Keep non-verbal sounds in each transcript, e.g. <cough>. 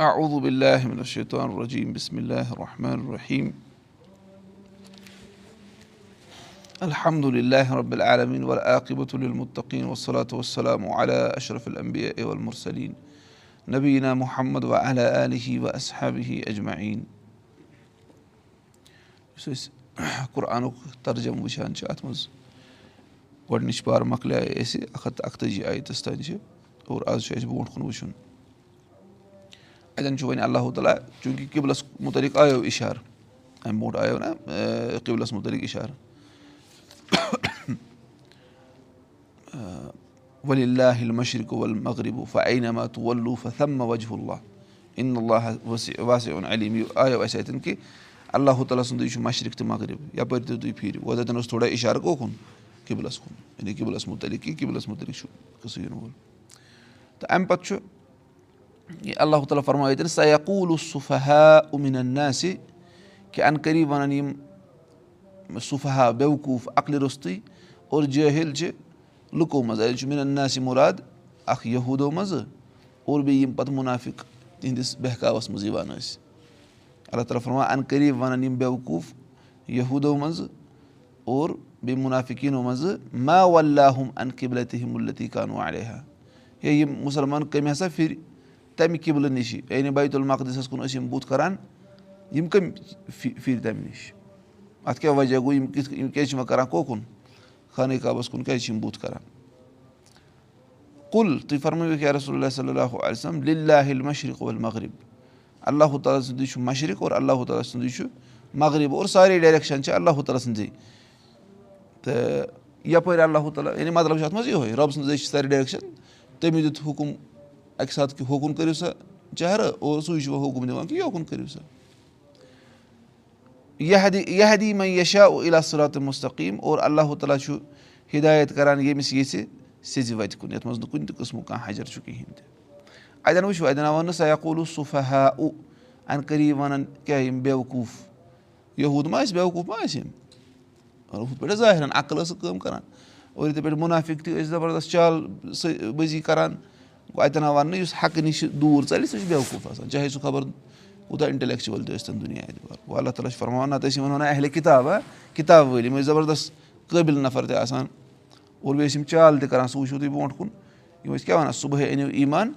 أعوذ بالله من الشيطان الرجيم. بسم الله الرحمن الرحيم. الحمد لله رب العالمين والعاقبة للمتقين والصلاة والسلام على أشرف الأنبياء والمرسلين نبينا محمد وعلى آله وأصحابه أجمعين. یُس أسۍ قرآنُک ترجم وٕچھان چھِ اَتھ منٛز گۄڈنِچ بار مۄکلیٛاے اَسہِ اَکھ تہٕ اَکتٲجی آیتَس تانۍ چھِ اور آز چھُ اَسہِ برونٛٹھ کُن وٕچھُن اَتؠن چھُ وۄنۍ اللہُ تعالیٰ چوٗنٛکہِ قبلَس مُتعلِق آیو اِشارٕ اَمہِ برونٛٹھ آیو نہ قبلَس مُتعلِق اِشارٕ ؤلی اللہ مشرق ول مغرب فعینمات ولوٗف ثم وجہ اللہ اِن اللہ واسہِ اوٚن علیٖم یہِ آیو اَسہِ اَتؠن کہِ اللہُ تعالیٰ سُنٛدُے چھُ مشرق تہٕ مغرب. یَپٲرۍ تہِ تُہۍ پھیٖرِو گوٚو تَتؠن اوس تھوڑا اِشارٕ کوکُن قبلَس کُن یعنی قبلَس مُتعلِق کہِ قبلَس مُتعلِق چھُ قٕصہٕ یِنہٕ وول تہٕ اَمہِ پَتہٕ چھُ یہِ اللہُ تعالیٰ فرمٲے ییٚتٮ۪ن سیقوٗل صُفحا اُمیٖن ناسہِ کہِ اَن قریٖب وَنان یِم صُفحا بیوقوٗف عقلہِ روٚستُے اور جٲہِل چھِ لُکو منٛز چھُ مِنن ناسہِ مُراد اکھ یہوٗدو منٛزٕ اور بیٚیہِ یِم پَتہٕ مُنافِق تِہنٛدِس بہکاوَس منٛز یِوان ٲسۍ اللہ تعالیٰ فرما اَن قریٖب وَنان یِم بیوقوٗف یہوٗدو منٛزٕ اور بیٚیہِ مُنافِقیٖنو منٛزٕ ما وَلہُم اَن قبلتِ مُلتی کانوٗ علیہ ہے یِم مُسلمان کٔمۍ ہسا پھِرِ تَمہِ قبلہٕ نِشی یعنی بیت المقدِسَس کُن ٲسۍ یِم بُتھ کَران یِم کٔمۍ پھِرِ تَمہِ نِش اَتھ کیٛاہ وجہ گوٚو یِم کِتھ یِم کیٛازِ چھِ وۄنۍ کَران کوکُن خانہ کعبَس کُن کیٛازِ چھِ یِم بُتھ کَران کُل تُہۍ فرمٲیِو یا رسول اللہ صلی اللہُ علیہم لِلہ مشرق ول مغرب اللہُ تعالیٰ سُنٛدُے چھُ مشرق اور اللہُ تعالیٰ سُنٛدُے چھُ مغرب. اور سارے ڈایریکشَن چھِ اللہُ تعالیٰ سٕنٛزٕے تہٕ یَپٲرۍ اللہُ تعالیٰ یعنی مطلب چھُ اَتھ منٛز یِہوے رۄب سٕنٛزٕے چھِ سارے ڈایریکشَن تٔمۍ دیُت حُکُم اَکہِ ساتہٕ کہِ ہوکُن کٔرِو سا چہرٕ اور سُے چھُ وۄنۍ حُکُم دِوان کہِ یوکُن کٔرِو سا یہدی یہدی مے یشا اِلاسلات مُستقیٖم اور اللہُ تعالیٰ چھُ ہِدایت کران ییٚمِس یژھِ سیٚزِ وَتہِ کُن یَتھ منٛز نہٕ کُنہِ تہِ قٕسمُک کانٛہہ حجر چھُ کِہینۍ تہِ اَتؠن وٕچھو اَتؠن آو نہٕ سیاقوٗلوٗ صُفحا اُ اَن قریٖب وَنان کیٛاہ یِم بیوقوٗف یہوٗد ما ٲسۍ بیوقوٗف ما ٲسۍ یِم ہُتھ پٲٹھۍ عقل ٲسٕکھ کٲم کَران اور یِتھَے پٲٹھۍ مُنافِق تہِ ٲسۍ زَبردست چال بٲزی کَران گوٚو اَتؠن آو وَننہٕ یُس حقہٕ نِش دوٗر ژَلہِ سُہ چھُ بیوقوٗف آسان چاہے سُہ خبر کوٗتاہ اِنٹَلیکچُوَل تہِ ٲسۍ تَن دُنیا گوٚو اللہ تعالیٰ چھُ فرماوان نَتہٕ ٲسۍ یِمَن وَنان اہلہِ کِتاب ہا کِتاب وٲلۍ یِم ٲسۍ زَبردست قٲبِل نفر تہِ آسان اور بیٚیہِ ٲسۍ یِم چال تہِ کَران سُہ وٕچھِو تُہۍ برونٛٹھ کُن یِم ٲسۍ کیٛاہ وَنان صُبحٲے أنِو ایٖمان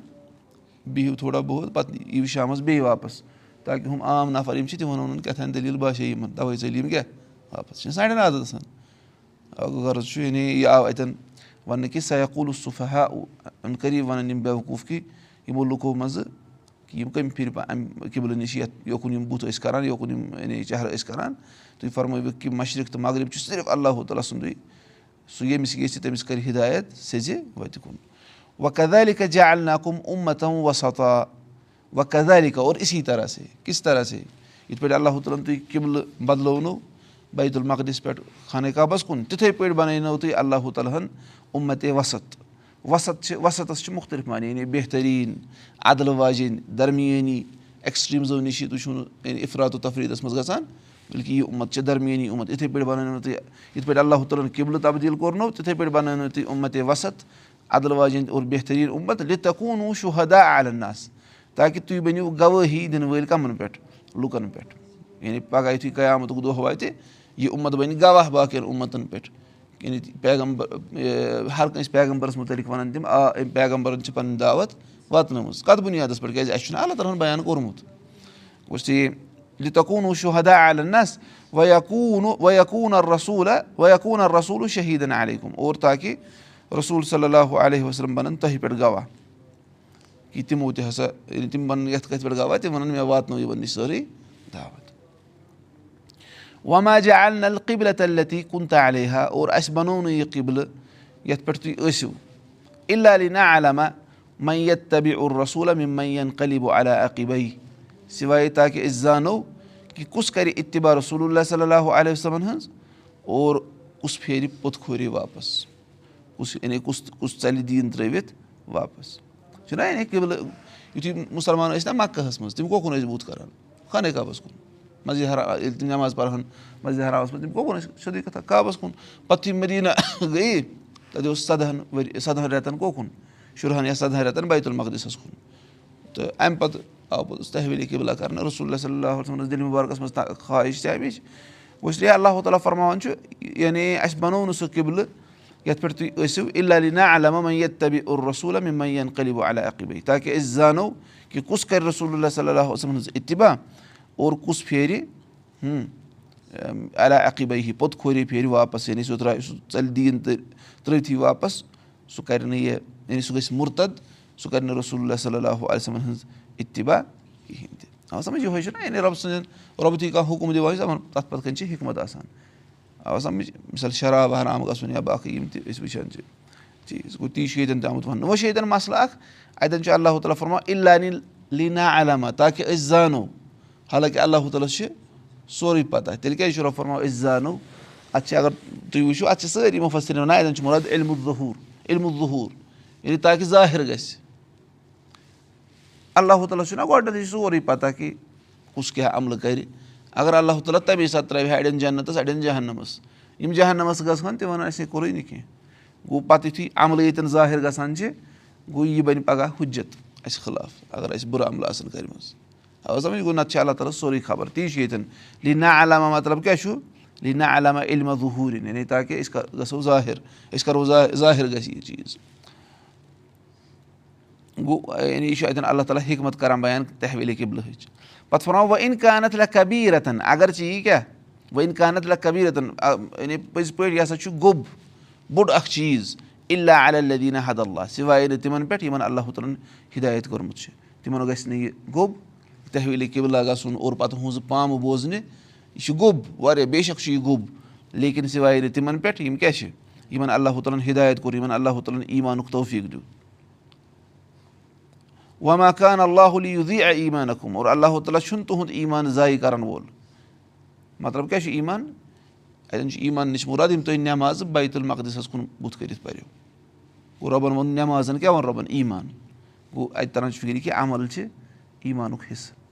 بِہِو تھوڑا بہت پَتہٕ یِیِو شامَس بیٚیہِ واپَس. تاکہِ ہُم عام نفر یِم چھِ تِمَن وَنُن تام دٔلیٖل باسے یِمَن تَوَے ژٔلۍ یِم کیٛاہ واپَس. چھِ سانٮ۪ن عادت آسان غرض چھُ یعنی یہِ آو اَتؠن وَننہٕ کہِ سیقوٗل صُفحا اَمہِ قریٖب وَنان یِم بیوقوٗف کہِ یِمو لُکو منٛزٕ کہِ یِم کٔمۍ پھِرِ اَمہِ قبلہٕ نِش یَتھ یوکُن یِم بُتھ ٲسۍ کَران یوکُن یِم یعنی چہرٕ ٲسۍ کَران تُہۍ فرمٲوِکھ کہِ مشرق تہٕ مغرب چھُ صرف اللہُ تعالیٰ سُنٛدُے سُہ ییٚمِس یژھِ تٔمِس کَرِ ہِدایت سیٚزِ وَتہِ کُن وَ کَدالِکا جال ناکُم اُمتم وسطا وَ بیت المقدِس پٮ۪ٹھ خانہ کعبَس کُن تِتھَے پٲٹھۍ بَنٲونو تُہۍ اللہُ تعالیٰ ہَن اُمَتے وسط وسط چھِ وسطَس چھِ مُختٔلِف یعنی بہتریٖن اَدلہٕ واجیٚنۍ درمیٲنی ایٚکٕسٹرٛیٖمزو نِش تُہۍ چھُو نہٕ یعنی اِفرات و تفریٖدَس منٛز گژھان بٔلکہِ یہِ اُمت چھِ درمیٲنی اُمت یِتھَے پٲٹھۍ بَنٲونو تُہۍ یِتھ پٲٹھۍ اللہُ تعالیٰ ہَن قبلہٕ تبدیٖل کوٚرنو تِتھَے پٲٹھۍ بَنٲونو تُہۍ اُمَتے وسط اَدلہٕ واجیٚنۍ اور بہتریٖن اُمت لِتکوٗنوٗ شُہدا عالناس تاکہِ تُہۍ بٔنِو گوٲہی دِنہٕ وٲلۍ کَمَن پٮ۪ٹھ لُکَن پٮ۪ٹھ یعنی پَگاہ یُتھُے قیامتُک دۄہ واتہِ یہِ اُمت بَنہِ گواہ باقٕیَن اُمَتَن پٮ۪ٹھ یعنی پیغمبر ہر کٲنٛسہِ پیغمبرَس مُتعلِق وَنان تِم آ أمۍ پیغمبرَن چھِ پَنٕنۍ دعوت واتنٲومٕژ۔ کَتھ بُنیادَس پٮ۪ٹھ کیٛازِ اَسہِ چھُنہٕ اللہ تعالیٰ ہَن بیان کوٚرمُت۔ گوٚژھ ٹھیٖک لِتکوٗنوٗ شُہدا عالنَس ویکوٗنوٗ ویکوٗن رسوٗلہ ویکوٗن رسوٗل شہیٖدَن علیکُم اور تاکہِ رسوٗل صلی اللہُ علیہ وسلم بَنَن تۄہہِ پٮ۪ٹھ گواہ۔ کہِ تِمو تہِ ہسا ییٚلہِ تِم وَنان یَتھ کَتھِ پٮ۪ٹھ گواہ تِم وَنان مےٚ واتنٲو یِمَن نِش سٲرٕے دعوت وۄنۍ ال نل قبلہ تلتی علیہ اور اَسہِ بَنوو نہٕ یہِ قبلہٕ یَتھ پٮ۪ٹھ تُہۍ ٲسِو۔ اِلا علی نا علما میت تبِ الرسوٗل مین قلیٖب علیٰ عقیٖبے سِوایے تاکہِ أسۍ زانو کہِ کُس کَرِ اِتبا رسول اللہ صلی اللہُ علیہ وسلمن ہٕنٛز اور کُس پھیرِ پوٚت کھوٗرِ واپَس۔ کُس یعنی کُس کُس ژَلہِ دیٖن ترٲوِتھ واپَس۔ چھُنہ یعنی قبلہٕ یِتھُے مُسلمان ٲسۍ نا مکہس منٛز تِم کوکُن ٲسۍ بُتھ کَران خانہ کعبَس کُن مسجِد حرا ییٚلہِ تِم نٮ۪ماز پَرہن مسجِد حرامَس منٛز تِم کوکُن ٲسۍ سیٚودُے کَتھا کعبَس کُن. پَتہٕ یِتھُے مٔدیٖنہ گٔیے تَتہِ <laughs> اوس سَدہَن ؤری سَدہَن رٮ۪تَن کوکُن شُرہَن یا سَدہَن رٮ۪تَن بیت المقدِسَس کُن. تہٕ اَمہِ پَتہٕ آو پوٚتُس تحویٖل قبلہ کَرنہٕ رسول صلی اللہ علیہ دِلہِ مُبارکَس منٛز خٲہِش تہِ اَمِچ اس لیے اللہ تعالیٰ فرماوان چھُ یعنی اَسہِ بَنوو نہٕ سُہ قبلہٕ یَتھ پٮ۪ٹھ تُہۍ ٲسِو اِلّا علینا علامہ یت طبی الرسوٗل مین قلیٖب علیٰ عقیٖبٕے تاکہِ أسۍ زانو کہِ کُس کَرِ رسول اللہ صلی اللہ وسلم ہٕنٛز اِتبا اور کُس پھیرِ علیٰ عقیٖبٕے ہی پوٚت کھوٚرِ پھیرِ واپَس. یعنی سُہ درٛاے سُہ ژَلہِ دیٖن تہٕ ترٛٲوتھٕے واپَس. سُہ کَرِ نہٕ یہِ یعنی سُہ گژھِ مُرتد سُہ کَرِ نہٕ رسول اللہ صلی اللہ علیہمن ہٕنٛز اِتبا کِہیٖنۍ تہِ آ سَمجھ یِہوے چھُنہ یعنی رۄبہٕ سٕنٛدٮ۪ن رۄبہٕ کانٛہہ حُکُم دِوان چھِ تَتھ پَتہٕ کَنۍ چھِ حِکمت آسان آ سَمجھ مِثال شراب حرام گژھُن یا باقٕے یِم تہِ أسۍ وٕچھان چھِ چیٖز گوٚو تی چھُ ییٚتٮ۪ن تہِ آمُت وَننہٕ وۄنۍ چھُ ییٚتٮ۪ن مَسلہٕ اکھ اَتٮ۪ن چھُ اللہ تعالیٰ فرما لیٖنا علامہ تاکہِ أسۍ زانو حالانکہِ اللہ تعالیٰ چھِ سورُے پَتہ تیٚلہِ کیازِ چھُ رۄب فرما أسۍ زانو اَتھ چھِ اَگر تُہۍ وٕچھِو اَتھ چھِ سٲری مُفصر وَنان اَتٮ۪ن چھُ مُراد علمُ ظہوٗر علمُ ظہوٗر یعنی تاکہِ ظٲہِر گژھِ اللہ تعالیٰ چھُنہ گۄڈٕنیٚتھٕے سورُے پَتہ کہِ کُس کیاہ عملہٕ کَرِ اگر اللہ تعالیٰ تَمے ساتہٕ ترٛاوِ ہا اَڑٮ۪ن جنتَس اَڑٮ۪ن جہنَمَس یِم جہنَمَس گژھان تِم وَنان اَسے کوٚرُے نہٕ کینٛہہ گوٚو پَتہٕ یُتھُے عملہٕ ییٚتٮ۪ن ظٲہِر گژھان چھِ گوٚو یہِ بَنہِ پَگاہ حُجت اَسہِ خٕلاف اگر اَسہِ بُرٕ عملہٕ آسَن کَرِمَژٕ گوٚو نَتہٕ چھِ اللہ تعالیٰ سورُے خبر. تی چھُ ییٚتٮ۪ن علامہ مطلب چھُ لیٖنا علامہ علمہ ظہوٗرِن یعنی تاکہِ أسۍ گژھو ظٲہِر أسۍ کَرو ظٲہِر گژھِ یہِ چیٖز یعنی یہِ چھُ اَتٮ۪ن اللہ تعالیٰ حِکمت کَران بیان تحویٖل قبلٕہٕچ پَتہٕ وَنو وۄنۍ اِن لہ کبیٖرتن اگر ژٕ کیٛاہ وۄنۍ اِن کانَتھ لہ کبیٖرتن یعنی پٔزۍ پٲٹھۍ یہِ ہسا چھُ گوٚب اکھ چیٖز اللہ علیہ حد اللہ سِوایے نہٕ تِمن پٮ۪ٹھ یِمن اللہ تعالیٰ ہِدایت کوٚرمُت چھُ تِمن گژھِ نہٕ یہِ تحویٖل قبلہ گژھُن اور پَتہٕ ہُنٛزٕ پامہٕ بوزنہِ یہِ چھُ گوٚب واریاہ بے شک چھُ یہِ گوٚب. لیکِن سِوایے نہٕ تِمن پٮ۪ٹھ یِم کیاہ چھِ یِمن اللہ تعالیٰ ہن ہِدایت کوٚر یِمن اللہ تعالیٰ ایٖمانُک توفیٖق دیُت وما کان اللہ علی ایٖمانکُم اور اللہ تعالیٰ چھُنہٕ تُہُنٛد ایٖمان ضایع کرن وول مطلب کیاہ چھُ ایٖمان؟ اَتؠن چھُ ایٖمان نِش مُراد یِم تُہۍ نؠمازٕ بیت المقدِسس کُن بُتھ کٔرِتھ پٔرِو گوٚو رۄبن ووٚن نؠمازن کیاہ ووٚن رۄبن ایٖمان. گوٚو اَتہِ تران چھُ فِکرِ کہِ عمل چھِ ایٖمانُک حِصہٕ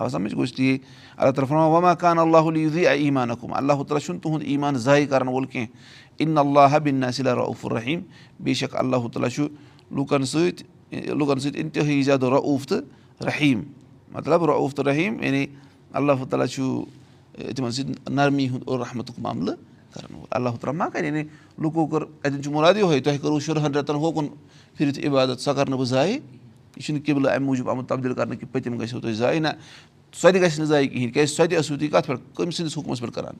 آ سَمجھ گوٚژھ تی اللہ تعالیٰ وما کان اللہ علی ایٖمانکُم اللہ تعالیٰ چھُنہٕ تُہُنٛد ایٖمان ضایع کرن وول کینٛہہ اِن اللہ بِن صلہ رعف الرحیٖم بے شک اللہ تعالیٰ چھُ لُکن سۭتۍ لُکن سۭتۍ اِنتِہٲیی زیادٕ رعوٗف تہٕ رحیٖم مطلب رعوٗف تہٕ رحیٖم یعنی اللہ تعالیٰ چھُ تِمن سۭتۍ نرمی ہُنٛد رحمتُک معاملہٕ کران وول اللہ تعالیٰ ما کرِ یعنی لُکو کٔر اَتٮ۪ن چھُ مُراد یِہوے تۄہہِ کٔرٕو شُرہن رٮ۪تن ہوکُن پھِرِتھ عبادت سۄ کرنہٕ بہٕ ضایع یہِ چھُنہٕ قبلہٕ اَمہِ موٗجوٗب آمُت تبدیٖل کرنہٕ کہِ پٔتِم گژھیو تۄہہِ ضایع نہ سۄ تہِ گژھِ نہٕ ضایع کِہینۍ کیازِ سۄ تہِ ٲسوٕ تُہۍ کَتھ پٮ۪ٹھ کٔمۍ سٕنٛدِس حُکمَس پٮ۪ٹھ کران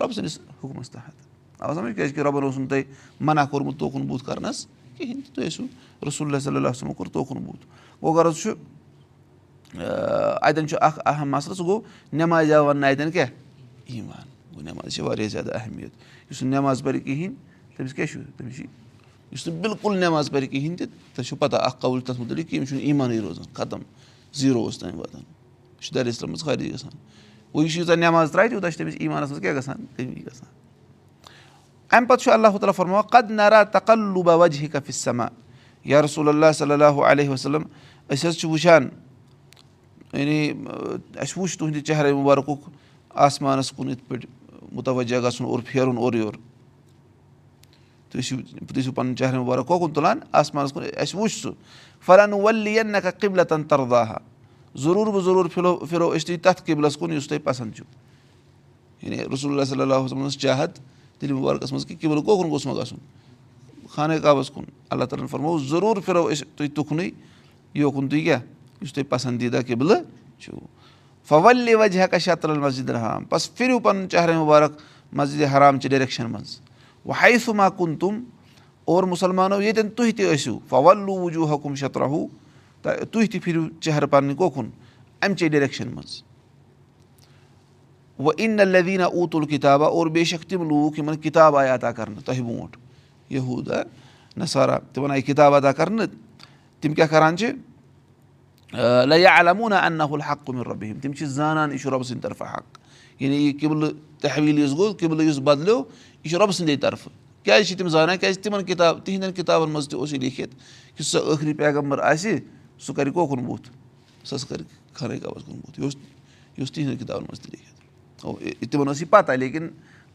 رۄبہٕ سٕنٛدِس حُکمَس تحت آ سَمجھ کیازِ کہِ رۄبَن اوسُن تۄہہِ مَنع کوٚرمُت توکُن بوٗد کرنَس کِہینۍ تہِ تُہۍ ٲسِو رسول اللہ صلی اللہ وسلم کوٚر توکُن بوٗد. گوٚو غرض چھُ اَتؠن چھُ اکھ اہم مَسلہٕ سُہ گوٚو نؠمازِ آو وَننہٕ اَتؠن کیاہ ایٖمان. گوٚو نؠماز چھِ واریاہ زیادٕ اہمیت یُس نہٕ نؠماز پَرِ کِہینۍ تٔمِس کیاہ چھُ تٔمِس چھُ یُس نہٕ بِلکُل نؠماز پَرِ کِہینۍ تہِ تۄہہِ چھُو پَتہ اکھ قوٕل تَتھ مُتعلِق کہِ أمِس چھُنہٕ ایٖمانٕے روزان ختم زیٖرو اوس تام واتان چھُ دَرِس ترٲمٕژ خٲلی گژھان وۄنۍ یُس ییٖژاہ نؠماز ترٛایہِ تیوٗتاہ چھُ تٔمِس ایٖمانَس منٛز کیاہ گژھان اَمہِ پَتہٕ چھُ اللہ تعالیٰ فرما وجہ کفِسما یا رسول اللہ صلی اللہُ علیہ وسلم أسۍ حظ چھِ وٕچھان یعنی اَسہِ وٕچھ تُہنٛدِ چہرٕ مُبارکُک آسمانَس کُن یِتھ پٲٹھۍ مُتوجہ گژھُن اور پھیرُن اورٕ یورٕ تُہۍ ٲسِو تُہۍ ٲسِو پَنُن چہرٕ مُبارک کوکُن تُلان آسمانَس کُن اَسہِ وٕچھ سُہ نہ قبلتن ترداہا ضروٗر بہٕ ضروٗر پھِرو پھِرو أسۍ تُہۍ تَتھ قبلَس کُن یُس تۄہہِ پَسنٛد چھُو یعنی رسول اللہ صلی اللہُ علیہس چاہت دِلہِ مُبارکَس منٛز کہِ قبلہٕ کوکُن گوٚژھ مہ گژھُن خانہ کعبَس کُن اللہ تعالیٰ ہَن فرمو ضروٗر پھِرو أسۍ تُہۍ تُکنُے یوکُن تُہۍ کیٛاہ یُس تۄہہِ پَسنٛدیٖدہ قبلہٕ چھُو فولہِ وجہ کا شطر المسجِد رحام بَس پھِرِو پَنُن چہرٕ مُبارک مسجِدِ حرام چہِ ڈریکشن منٛز وۄنۍ ہاے سُما کُن تِم اور مُسلمانو ییٚتٮ۪ن تُہۍ تہِ ٲسِو فولوٗ وجوٗ حکُم شطرہوٗ تُہۍ تہِ پھِرِو چہرٕ پَنٕنۍ کوکُن اَمہِ چے ڈریکشن منٛز وۄنۍ اِن لدیٖنا اوٗتُل کِتابہ اور بے شک تِم لوٗکھ یِمن کِتاب آیہِ عطا کرنہٕ تۄہہِ برونٛٹھ یہوٗدا نثارا تِمن آیہِ کِتاب ادا کرنہٕ تِم کیاہ کران چھِ لیا علموٗنا انّا حق کُمِر رۄبیٖم تِم چھِ زانان یہِ چھُ رۄبہٕ سٕنٛدِ طرفہٕ حق یعنی یہِ قبلہٕ تحویٖل یُس گوٚو قبلہٕ یُس بدلیو یہِ چھُ رۄبہٕ سٕنٛدے طرفہٕ کیازِ چھِ تِم زانان کیازِ تِمن کِتاب تِہنٛدٮ۪ن کِتابن منٛز تہِ اوس یہِ لیکھِتھ کہِ سُہ ٲخری پیغمبر آسہِ سُہ کرِ کوکُن بُتھ سُہ ہسا کرِ خانٕے کعبس کُن بُتھ یہِ اوس یہِ اوس تِہنٛدٮ۪ن کِتابن منٛز تہِ لیکھِتھ تِمن ٲس یہِ پتہ لیکِن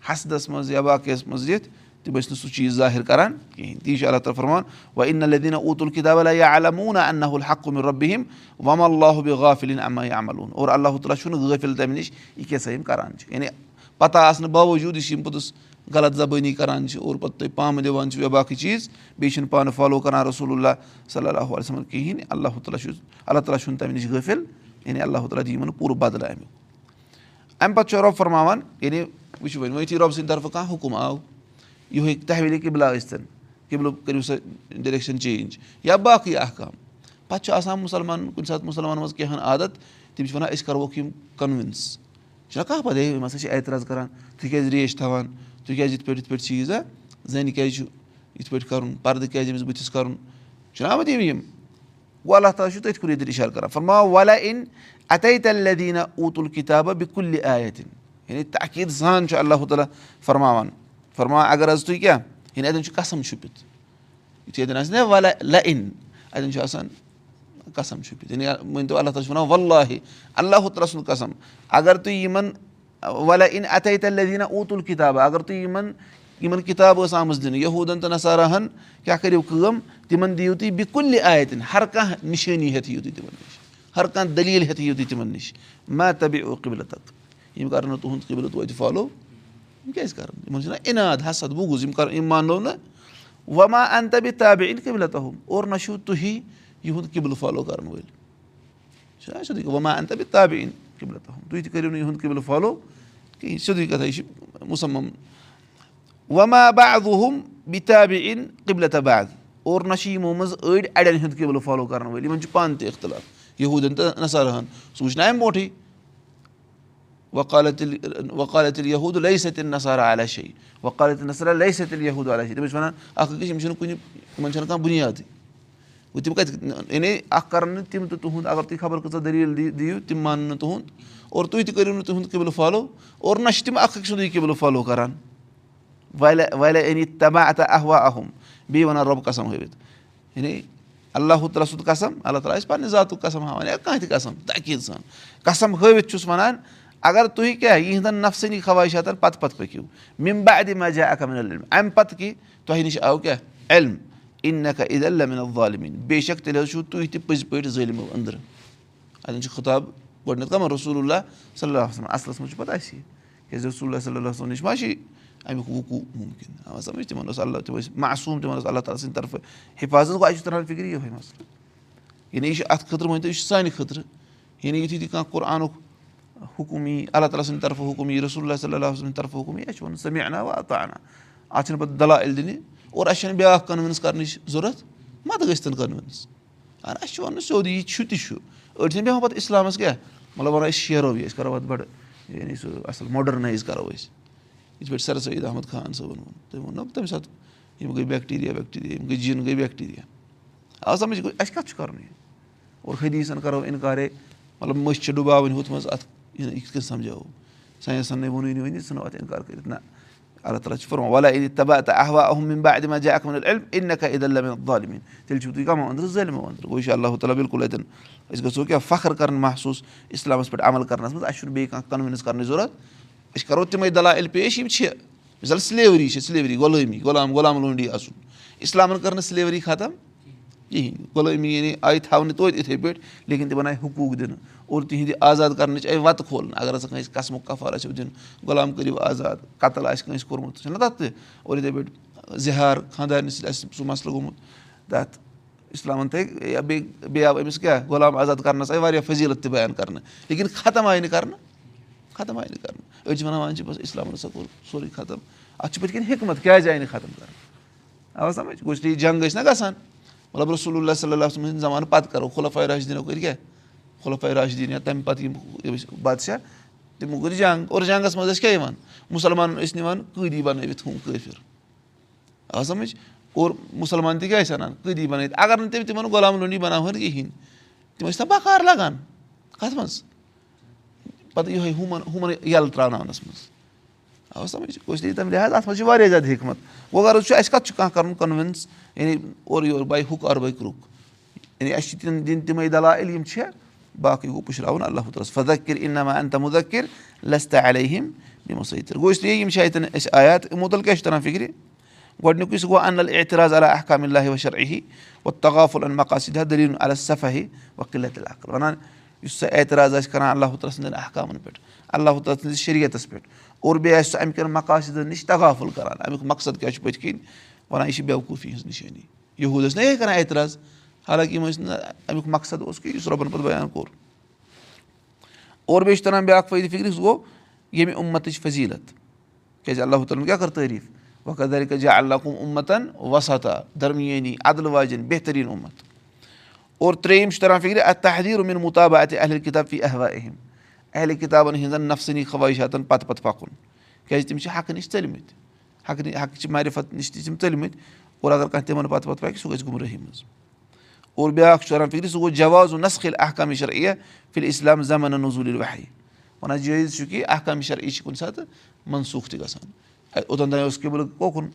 حسدس منٛز یا باقٕیس منٛز یِتھ تِم ٲسۍ نہٕ سُہ چیٖز ظٲہِر کران کِہینۍ تی چھُ اللہ تعالیٰ فرمان وۄنۍ اِن الدیٖنہ اوٗت الکِتاب یا علموٗنا انہُ الحق رۄبِہِم وم اللہ غافِلیٖن اما عملوٗن اور اللہ تعالیٰ چھُنہٕ غٲفِل تَمہِ نِش یہِ کیاہ سا یِم کران چھِ یعنی پتہ آسنہٕ باوجوٗد یُس یِم پوٚتُس غلط زبٲنی کران چھِ اور پَتہٕ تُہۍ پامہٕ دِوان چھِو یا باقٕے چیٖز بیٚیہِ چھِنہٕ پانہٕ فالو کران رسول اللہ صلی اللہ علیہ کِہینۍ اللہ تعالیٰ چھُ اللہ تعالیٰ چھُنہٕ تَمہِ نِش غٲفِل یعنی اللہ تعالیٰ دِ یِمن پوٗرٕ بدلہٕ اَمیُک اَمہِ پَتہٕ چھُ رۄب فرماوان یعنی وٕچھِو وۄنۍ یُتھُے رۄب سٕنٛدِ طرفہٕ کانٛہہ حُکُم آو؟ یِہوے تحویٖل قبلا ٲسۍتَن قبلہٕ کٔرِو سا ڈریکشن چینٛج یا باقٕے اکھ کٲم پَتہٕ چھُ آسان مُسلمان کُنہِ ساتہٕ مُسلمانن منٛز کینٛہہ ہن عادت تِم چھِ وَنان أسۍ کَرہوکھ یِم کَنوِنٕس چھُنہ کانٛہہ پَتہٕ ہے یِم ہسا چھِ اعتراض کران تُہۍ کیازِ ریش تھاوان تُہۍ کیازِ یِتھ پٲٹھۍ یِتھ پٲٹھۍ چیٖز ہا زَنہِ کیازِ چھُ یِتھ پٲٹھۍ کَرُن پَردٕ کیازِ أمِس بٕتھِس کَرُن چھُنہ آمٕتۍ یِم گوٚو اللہ تعالیٰ چھُ تٔتھۍ کُن ییٚتٮ۪ن اِشارٕ کران فرما وَلا اِن اَتے تلدیٖنہ اوٗت الکِتابہ بہِ کُلہِ آیتِن یعنی تقیٖد سان چھُ اللہ تعالیٰ فرماوان فرماوان اَگر حظ تُہۍ کیاہ یعنی اَتٮ۪ن چھُ قسم چھُپِتھ یِتھُے اَتٮ۪ن آسہِ نا وَلا لہ اِن اَتٮ۪ن چھُ آسان قسم چھُپِتھ یعنی مٲنۍتو اللہ تعالیٰ چھُ وَنان وَللہ اللہ تعالیٰ سُنٛد قسم اَگر تُہۍ یِمن وَلا اِن اَتے تلدیٖنہ اوٗت الکِتابہ اَگر تُہۍ یِمن یِمن کِتاب ٲس آمٕژ دِنہٕ یہوٗدن تہٕ نثاراہن کیاہ کٔرِو کٲم تِمن دِیِو تُہۍ بہِ کُلہِ ہر کانٛہہ نِشٲنی ہٮ۪تھ یِیِو تُہۍ تِمن نِش ہر کانٛہہ دٔلیٖل ہٮ۪تھ یِیِو تُہۍ تِمن نِش مہ تبہِ قبلہٕ تَتھ یِم کرن نہٕ تُہُنٛد قبلہٕ توتہِ فالو یِم کیازِ کرن یِمن چھُنہ اِناد حسد بوٗز یِم کر یِم مانو نہٕ وما اَن تبہِ تابے اِن قبلہٕ تہُم اور نہ چھُو تُہی یِہُنٛد قبلہٕ فالو کرن وٲلۍ چھُنہ سیٚودُے وما اَن تبہِ تابے اِن قبلہٕ تہُم تُہۍ تہِ کٔرِو نہٕ یِہُنٛد قبلہٕ فالو کِہینۍ سیٚودُے کَتھا یہِ چھِ مُسلمان وما بادُم بِتابہِ اِن قبلہٕ تباد اور نہ چھِ یِمو منٛز أڑۍ اَڑٮ۪ن ہُنٛد قبلہٕ فالو کرن وٲلۍ یِمن چھُ پانہٕ تہِ اِختِلاف یہوٗدٮ۪ن تہٕ سُہ وٕچھنہ اَمہِ برونٛٹھٕے وقالت وقالت یہوٗد لے سۭتۍ نثارا وقالت نثرا لے سۭتۍ یہوٗد علیٰ تِم ٲسۍ وَنان اکھ أکِس یِم چھِنہٕ کُنہِ یِمن چھنہٕ کانٛہہ بُنیادٕے گوٚو تِم کَتہِ یعنی اکھ کَرن نہٕ تِم تہِ تُہُنٛد اَگر تُہۍ خبر کۭژاہ دٔلیٖل دِیِو تِم مانن نہٕ تُہُنٛد اور تُہۍ تہِ کٔرِو نہٕ تُہُنٛد قبلہٕ فالو اور نہ چھِ تِم اکھ أکۍ سُنٛدُے قبلہٕ فالو کران والہِ والہِ أنی تبا اتا اہم بیٚیہِ وَنان رۄب قسم ہٲوِتھ یعنی اللہ تعالیٰ سُنٛد قسم اللہ تعالیٰ آسہِ پَنٕنہِ ذاتُک قسم ہاوان یا کانٛہہ تہِ قسم تقیٖد سان قسم ہٲوِتھ چھُس وَنان اَگر تُہۍ کیاہ یِہنٛدٮ۪ن نفسٲنی خواہِشاتن پتہٕ پتہٕ پٔکِو مِمبا ادِ مجا اکمن علم اَمہِ پتہٕ کہِ تۄہہِ نِش آو کیاہ علم اِن نکھا عید المن والمیٖن بے شک تیٚلہِ حظ چھُو تُہۍ تہِ پٔزۍ پٲٹھۍ ظٲلمو أنٛدرٕ اَتٮ۪ن چھُ خطاب گۄڈٕنیٚتھ کَمن رسول اللہ صلی اللہ وسلم اَصلَس منٛز چھُ پَتہٕ اَسہِ کیازِ رسول اللہ صلی اللہ وسلم نِش ما چھِ اَمیُک وقوٗع مُمکِن آ سَمجھ تِمن اوس اللہ تِم ٲسۍ معصوٗم تِمن اوس اللہ تعالیٰ سٕنٛدِ طرفہٕ حِفاظت گوٚو اَسہِ چھُ تران فِکرِ یِہوے مَسلہٕ یعنی یہِ چھُ اَتھ خٲطرٕ مٲنۍ تو یہِ چھُ سانہِ خٲطرٕ یعنی یِتھُے تہِ کانٛہہ قۄرانُک حُکُم یی اللہ تعالیٰ سٕنٛدِ طرفہٕ حُکُم رسول صلی اللہ سٕنٛدِ طرفہٕ حُکُم یی اَسہِ چھُ وَنُن سَمے اَنا وا اَتا اَنا اَتھ چھِنہٕ پَتہٕ دَلال دِنہِ اور اَسہِ چھَنہٕ بیٛاکھ کَنوِنٕس کَرنٕچ ضوٚرَتھ مَتہٕ گٔژھۍ تَن کَنوِنٕس اَہن اَسہِ چھُ وَنُن سیوٚد یہِ چھُ تہِ چھُ أڑۍ چھِنہٕ بیٚہوان پَتہٕ اِسلامَس کیٛاہ مطلب وَنو أسۍ شیرو یہِ أسۍ کَرو اَتھ بَڑٕ یعنی سُہ اَصٕل ماڈٔرنایز کَرو أسۍ یِتھ پٲٹھۍ سر سید احمد خان صٲبَن ووٚن تٔمۍ ووٚن نہ تَمہِ ساتہٕ یِم گٔے بیکٹیٖریا ویکٹیٖریا یِم گٔے جِن گٔے بیکٹیٖریا آ سَمجھ گوٚو اَسہِ کَتھ چھُ کَرُن یہِ اور حدیٖثَن کَرو اِنکارے مطلب مٔچھۍ چھِ ڈُباوٕنۍ ہُتھ منٛز اَتھ یہِ یِتھ کٔنۍ سَمجھاوو ساینَسَن نَے ووٚنُے نہٕ وۄنۍ ژھٕنو اَتھ اِنکار کٔرِتھ نہ اللہ تعالیٰ فرما وَلا تبا تہٕ احوا احم با اِدما جا اکھ اِن نکھا عید اللہ والمیٖن تیٚلہِ چھُو تُہۍ کَمو أنٛدرٕ ظٲلمو أنٛدرٕ چھُ اللہ تعالیٰ بِلکُل اَتٮ۪ن أسۍ گژھو کیٛاہ فخر کَرُن محسوٗس. اِسلامَس پٮ۪ٹھ عمل کَرنَس منٛز اَسہِ چھُنہٕ بیٚیہِ کانٛہہ کَنوِنٕس کَرنٕچ ضوٚرَتھ أسۍ کَرو تِمَے دَلایل پیش یِم چھِ مِثال سِلیؤری چھِ سِلیؤری غلٲمی غلام غلام لونڈی آسُن اِسلامَن کٔر نہٕ سِلیؤری ختم کِہیٖنۍ غلٲمی آیہِ تھاونہٕ توتہِ یِتھَے پٲٹھۍ لیکِن تِمَن آیہِ حقوٗق دِنہٕ اور تِہِنٛدِ آزاد کَرنٕچ آیہِ وَتہٕ کھولنہٕ اگر ہسا کٲنٛسہِ قسمُک کفر آسیو دیُن غلام کٔرِو آزاد قتل آسہِ کٲنٛسہِ کوٚرمُت چھُنہ تَتھ تہِ اور یِتھَے پٲٹھۍ زِہار خاندارنہِ سۭتۍ آسہِ سُہ مَسلہٕ گوٚمُت تَتھ اِسلامَن یا بیٚیہِ بیٚیہِ آو أمِس کیٛاہ غلام آزاد کَرنَس آیہِ واریاہ فٔضیٖلت تہِ بیان کَرنہٕ لیکِن ختم آیہِ نہٕ کَرنہٕ ختم آیہِ نہٕ کَرنہٕ أڑۍ چھِ وَنان وۄنۍ چھِ بَس اِسلامَن ہسا کوٚر سورُے ختم۔ اَتھ چھُ پٔتۍ کِنۍ حِکمت کیٛازِ آیہِ نہٕ ختم کَرنہٕ آو سَمٕجھ؟ گوٚو یہِ جنٛگ ٲسۍ نہ گژھان مطلب رسول اللہ صلی اللہ سٕنٛدۍ زمانہٕ پَتہٕ کَرو خُلفاے راشدیٖنو کٔرۍ کیٛاہ خُلفاے راشدیٖن یا تَمہِ پَتہٕ یِم بادشاہ تِمو کٔر جنٛگ اور جنٛگَس منٛز ٲسۍ کیٛاہ یِوان مُسلمانَن ٲسۍ نِوان قٲدی بَنٲوِتھ ہُم کٲفِر آ سَمٕجھ اور مُسلمان تہِ کیٛاہ ٲسۍ اَنان قٲدی بَنٲوِتھ اگر نہٕ تِم تِمَن غلام لونڈی بَناوہَن کِہیٖنۍ تِم ٲسۍ نہ بَکار لگان کَتھ منٛز پَتہٕ یِہوے ہُمَن ہُمَن یَلہٕ ترٛاوناونَس منٛز لِحاظ اَتھ منٛز چھِ واریاہ زیادٕ حِکمت وۄنۍ غرض چھُ اَسہِ کَتھ چھُ کانٛہہ کَرُن کَنوِنٕس یعنی اورٕ یورٕ باے ہُک اَرٕ باے کُرُک یعنی اَسہِ چھِ تِم دِنۍ تِمَے دَلایل یِم چھےٚ باقٕے گوٚو پُشراوُن اللہ تعالیٰ اَن تَمُدکِر لَستا علیہم یِمو سۭتۍ گوٚو اس لیے یِم چھِ اَتٮ۪ن أسۍ آیات یِمو تَل کیٛاہ چھُ تَران فِکرِ گۄڈنیُکُے سُہ گوٚو اَنل اعتراض علیٰ احکام اللہ وشرعی و تغافُل ان مقاصد دلیٖل علیٰ صفحی وکِلت العقل وَنان یُس سُہ اعتراض آسہِ کران اللہ تعالیٰ سٕنٛدٮ۪ن احکامَن پٮ۪ٹھ اللہ تعالیٰ سٕنٛدِس شریعتَس پٮ۪ٹھ اور بیٚیہِ آسہِ سُہ اَمہِ کٮ۪ن مقاصدن نِش تغافُل کران اَمیُک مقصد کیاہ چھُ پٔتھۍ کِنۍ وَنان یہِ چھِ بیوقوٗفی ہٕنٛز نِشٲنی یہوٗد ٲسۍ نہ یِہے کران اعتراض حالانکہِ یِم ٲسۍ نہٕ اَمیُک مقصد اوس کہِ یُس رۄبَن پَتہٕ بَیان کوٚر اور بیٚیہِ چھُ تران بیٛاکھ فٲیدٕ فِکرِ سُہ گوٚو ییٚمہِ اُمتٕچ فضیٖلت کیازِ اللہ تعالیٰ ہن کیاہ کٔر تعٲریٖف وقت درِ جا اللہ کُم اُمتن وسطا درمیٲنی عدل واجٮ۪ن بہتریٖن اُمت اور ترٛیٚیِم چھُ تران فِکرِ اَتھ تحدیٖر اُمِن مُطابع اَتہِ اہلِ کِتاب فی احوا اہم اہلِ کِتابَن ہِنٛزن نفسٲنی خٲہِشاتَن پتہٕ پتہٕ پَکُن کیازِ تِم چھِ حقہٕ نِش ژٔلمٕتۍ حقہٕ حقچہِ معرفت نِش تہِ چھِ تِم ژٔلمٕتۍ اور اگر کانٛہہ تِمن پتہٕ پتہٕ پَکہِ سُہ گژھِ گُمرٲہی منٛز اور بیٛاکھ چھُ تران فِکرِ سُہ گوٚو جوازُن نسخل احکامِ شرعیہ فِل اِسلام زمانن نظوٗل وحی وَنان جٲیِز چھُ کہِ احکامِ شرعی چھِ کُنہِ ساتہٕ منسوٗخ تہِ گژھان اوٚتن تانۍ اوس قبلہٕ کوکُن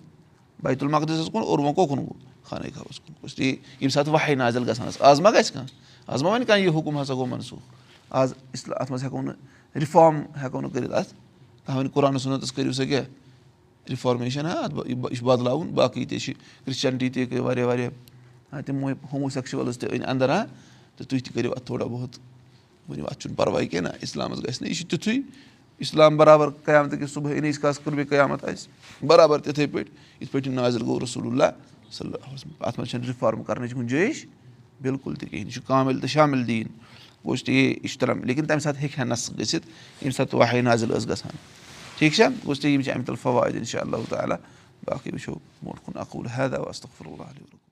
بیتُل مقدسَس کُن؟ اور وۄنۍ کوکُن گوٚو خانہ کعبَس کُن ییٚمہِ ساتہٕ وحے نازل گژھان ٲس آز ما گژھِ کانٛہہ آز ما وَنہِ کانٛہہ یہِ حُکُم ہسا گوٚو منسوٗخ آز اِسلام اَتھ منٛز ہٮ۪کو نہٕ رِفارم ہٮ۪کو نہٕ کٔرِتھ اَتھ کانٛہہ وَنہِ قۄرانَس سُنٛد کٔرِو سا کیٛاہ رِفارمیشن ہا اَتھ یہِ چھُ بدلاوُن باقٕے تہِ چھِ کرٛسچَنٹی تہِ گٔے واریاہ واریاہ تِم ہومو سیٚکشوَلٕز تہِ أنۍ اَنٛدر ہا تہٕ تُہۍ تہِ کٔرِو اَتھ تھوڑا بہت ؤنِو اَتھ چھُنہٕ پَرواے کیٚنٛہہ نہ اِسلامَس گژھِ نہٕ یہِ چھُ تیُتھُے اِسلام برابر قیامتہٕ کِس صُبحٲے نٔیِس کالَس قُربِ قیامَت آسہِ برابر تِتھَے پٲٹھۍ یِتھ پٲٹھۍ یہِ نازِر گوٚو رسول اللہ صلی اللہ اَتھ منٛز چھَنہٕ رِفارم کَرنٕچ گُنجٲیِش بِلکُل تہِ کِہیٖنۍ یہِ چھُ کامِل تہٕ شامِل دیٖن گوٚو چھُ یہِ چھُ تَران لیکِن تَمہِ ساتہٕ ہیٚکہِ ہا نَسہٕ گٔژھِتھ ییٚمہِ ساتہٕ وحے نازِل ٲس گژھان ٹھیٖک چھا گوٚژھ تہِ یِم چھِ اَمہِ تَل فواد اِنشاء اللہ تعالیٰ باقٕے وٕچھو برونٛٹھ کُن علیہ